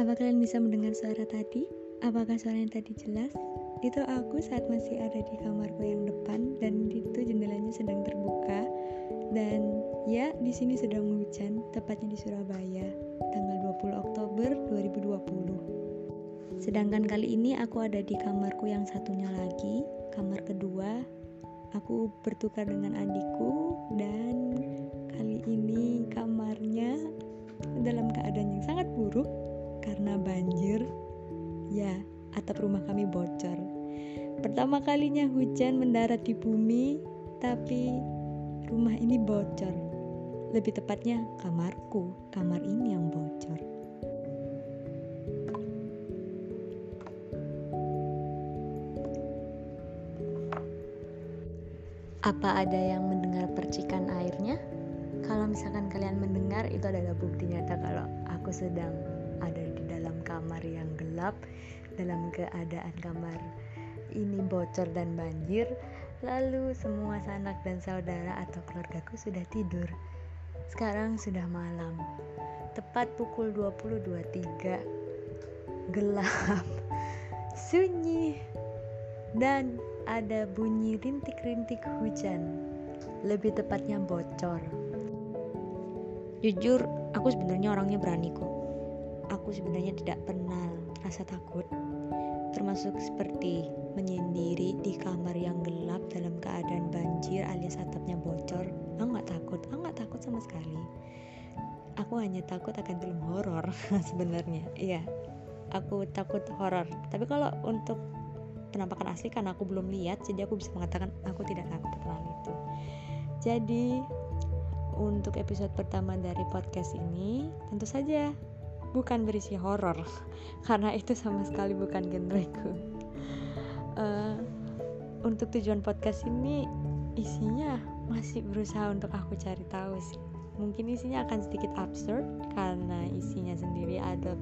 Apa kalian bisa mendengar suara tadi? Apakah suara yang tadi jelas? Itu aku saat masih ada di kamarku yang depan dan itu jendelanya sedang terbuka dan ya di sini sedang hujan, tepatnya di Surabaya, tanggal 20 Oktober 2020. Sedangkan kali ini aku ada di kamarku yang satunya lagi, kamar kedua. Aku bertukar dengan adikku dan kali ini kamarnya dalam keadaan yang sangat buruk karena banjir. Ya, atap rumah kami bocor. Pertama kalinya hujan mendarat di bumi, tapi rumah ini bocor. Lebih tepatnya kamarku, kamar ini yang bocor. Apa ada yang mendengar percikan airnya? Kalau misalkan kalian mendengar itu adalah bukti nyata kalau aku sedang kamar yang gelap, dalam keadaan kamar ini bocor dan banjir, lalu semua sanak dan saudara atau keluargaku sudah tidur. Sekarang sudah malam, tepat pukul 20.23, gelap, sunyi, dan ada bunyi rintik-rintik hujan, lebih tepatnya bocor. Jujur, aku sebenarnya orangnya berani kok. Aku sebenarnya tidak pernah rasa takut, termasuk seperti menyendiri di kamar yang gelap dalam keadaan banjir alias atapnya bocor. Aku nggak takut, aku nggak takut sama sekali. Aku hanya takut akan film horor sebenarnya. Iya, aku takut horor. Tapi kalau untuk penampakan asli karena aku belum lihat jadi aku bisa mengatakan aku tidak takut tentang itu jadi untuk episode pertama dari podcast ini tentu saja bukan berisi horor karena itu sama sekali bukan genreku. Uh, untuk tujuan podcast ini isinya masih berusaha untuk aku cari tahu sih. Mungkin isinya akan sedikit absurd karena isinya sendiri ada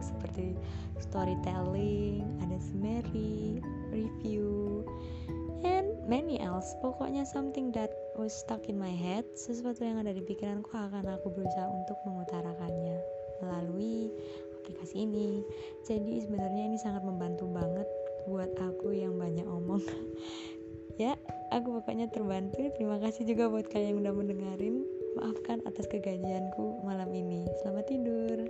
seperti storytelling, ada summary, review, and many else. Pokoknya something that was stuck in my head, sesuatu yang ada di pikiranku akan aku berusaha untuk mengutarakannya melalui aplikasi ini. Jadi sebenarnya ini sangat membantu banget buat aku yang banyak omong. ya, aku pokoknya terbantu. Terima kasih juga buat kalian yang udah mendengarin. Maafkan atas kegajianku malam ini. Selamat tidur.